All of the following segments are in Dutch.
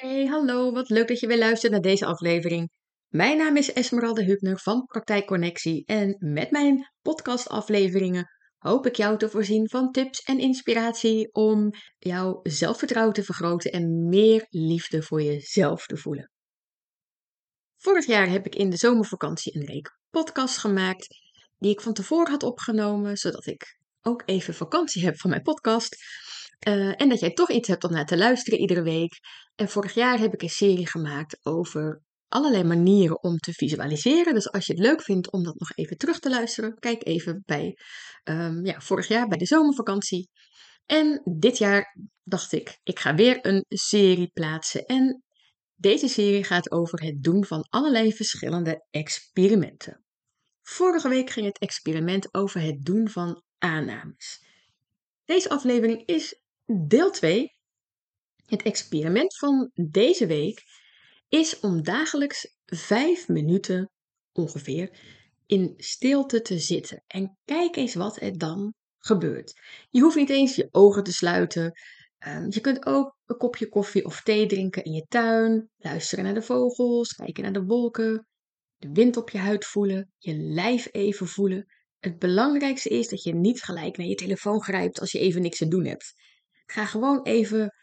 Hey, hallo, wat leuk dat je weer luistert naar deze aflevering. Mijn naam is Esmeralda Hubner van Praktijk Connectie en met mijn podcastafleveringen hoop ik jou te voorzien van tips en inspiratie om jouw zelfvertrouwen te vergroten en meer liefde voor jezelf te voelen. Vorig jaar heb ik in de zomervakantie een week podcast gemaakt die ik van tevoren had opgenomen, zodat ik ook even vakantie heb van mijn podcast. Uh, en dat jij toch iets hebt om naar te luisteren iedere week. En vorig jaar heb ik een serie gemaakt over allerlei manieren om te visualiseren. Dus als je het leuk vindt om dat nog even terug te luisteren, kijk even bij um, ja, vorig jaar bij de zomervakantie. En dit jaar dacht ik, ik ga weer een serie plaatsen. En deze serie gaat over het doen van allerlei verschillende experimenten. Vorige week ging het experiment over het doen van aannames. Deze aflevering is deel 2. Het experiment van deze week is om dagelijks 5 minuten ongeveer in stilte te zitten. En kijk eens wat er dan gebeurt. Je hoeft niet eens je ogen te sluiten. Ehm, je kunt ook een kopje koffie of thee drinken in je tuin, luisteren naar de vogels, kijken naar de wolken, de wind op je huid voelen, je lijf even voelen. Het belangrijkste is dat je niet gelijk naar je telefoon grijpt als je even niks te doen hebt. Ga gewoon even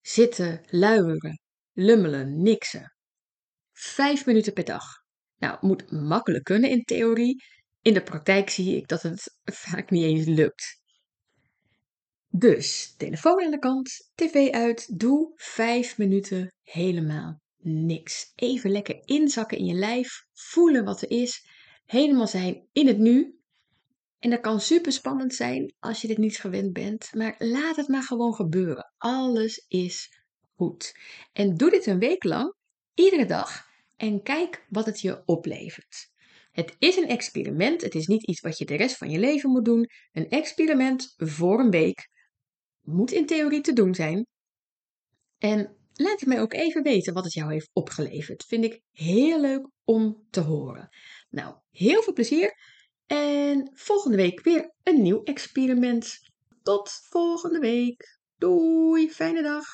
zitten, luieren, lummelen, niksen. Vijf minuten per dag. Nou, moet makkelijk kunnen in theorie. In de praktijk zie ik dat het vaak niet eens lukt. Dus, telefoon aan de kant, tv uit, doe vijf minuten helemaal niks. Even lekker inzakken in je lijf, voelen wat er is, helemaal zijn in het nu. En dat kan super spannend zijn als je dit niet gewend bent, maar laat het maar gewoon gebeuren. Alles is goed. En doe dit een week lang, iedere dag, en kijk wat het je oplevert. Het is een experiment, het is niet iets wat je de rest van je leven moet doen. Een experiment voor een week moet in theorie te doen zijn. En laat het mij ook even weten wat het jou heeft opgeleverd. Vind ik heel leuk om te horen. Nou, heel veel plezier en volgende week weer een nieuw experiment. Tot volgende week. Doei, fijne dag.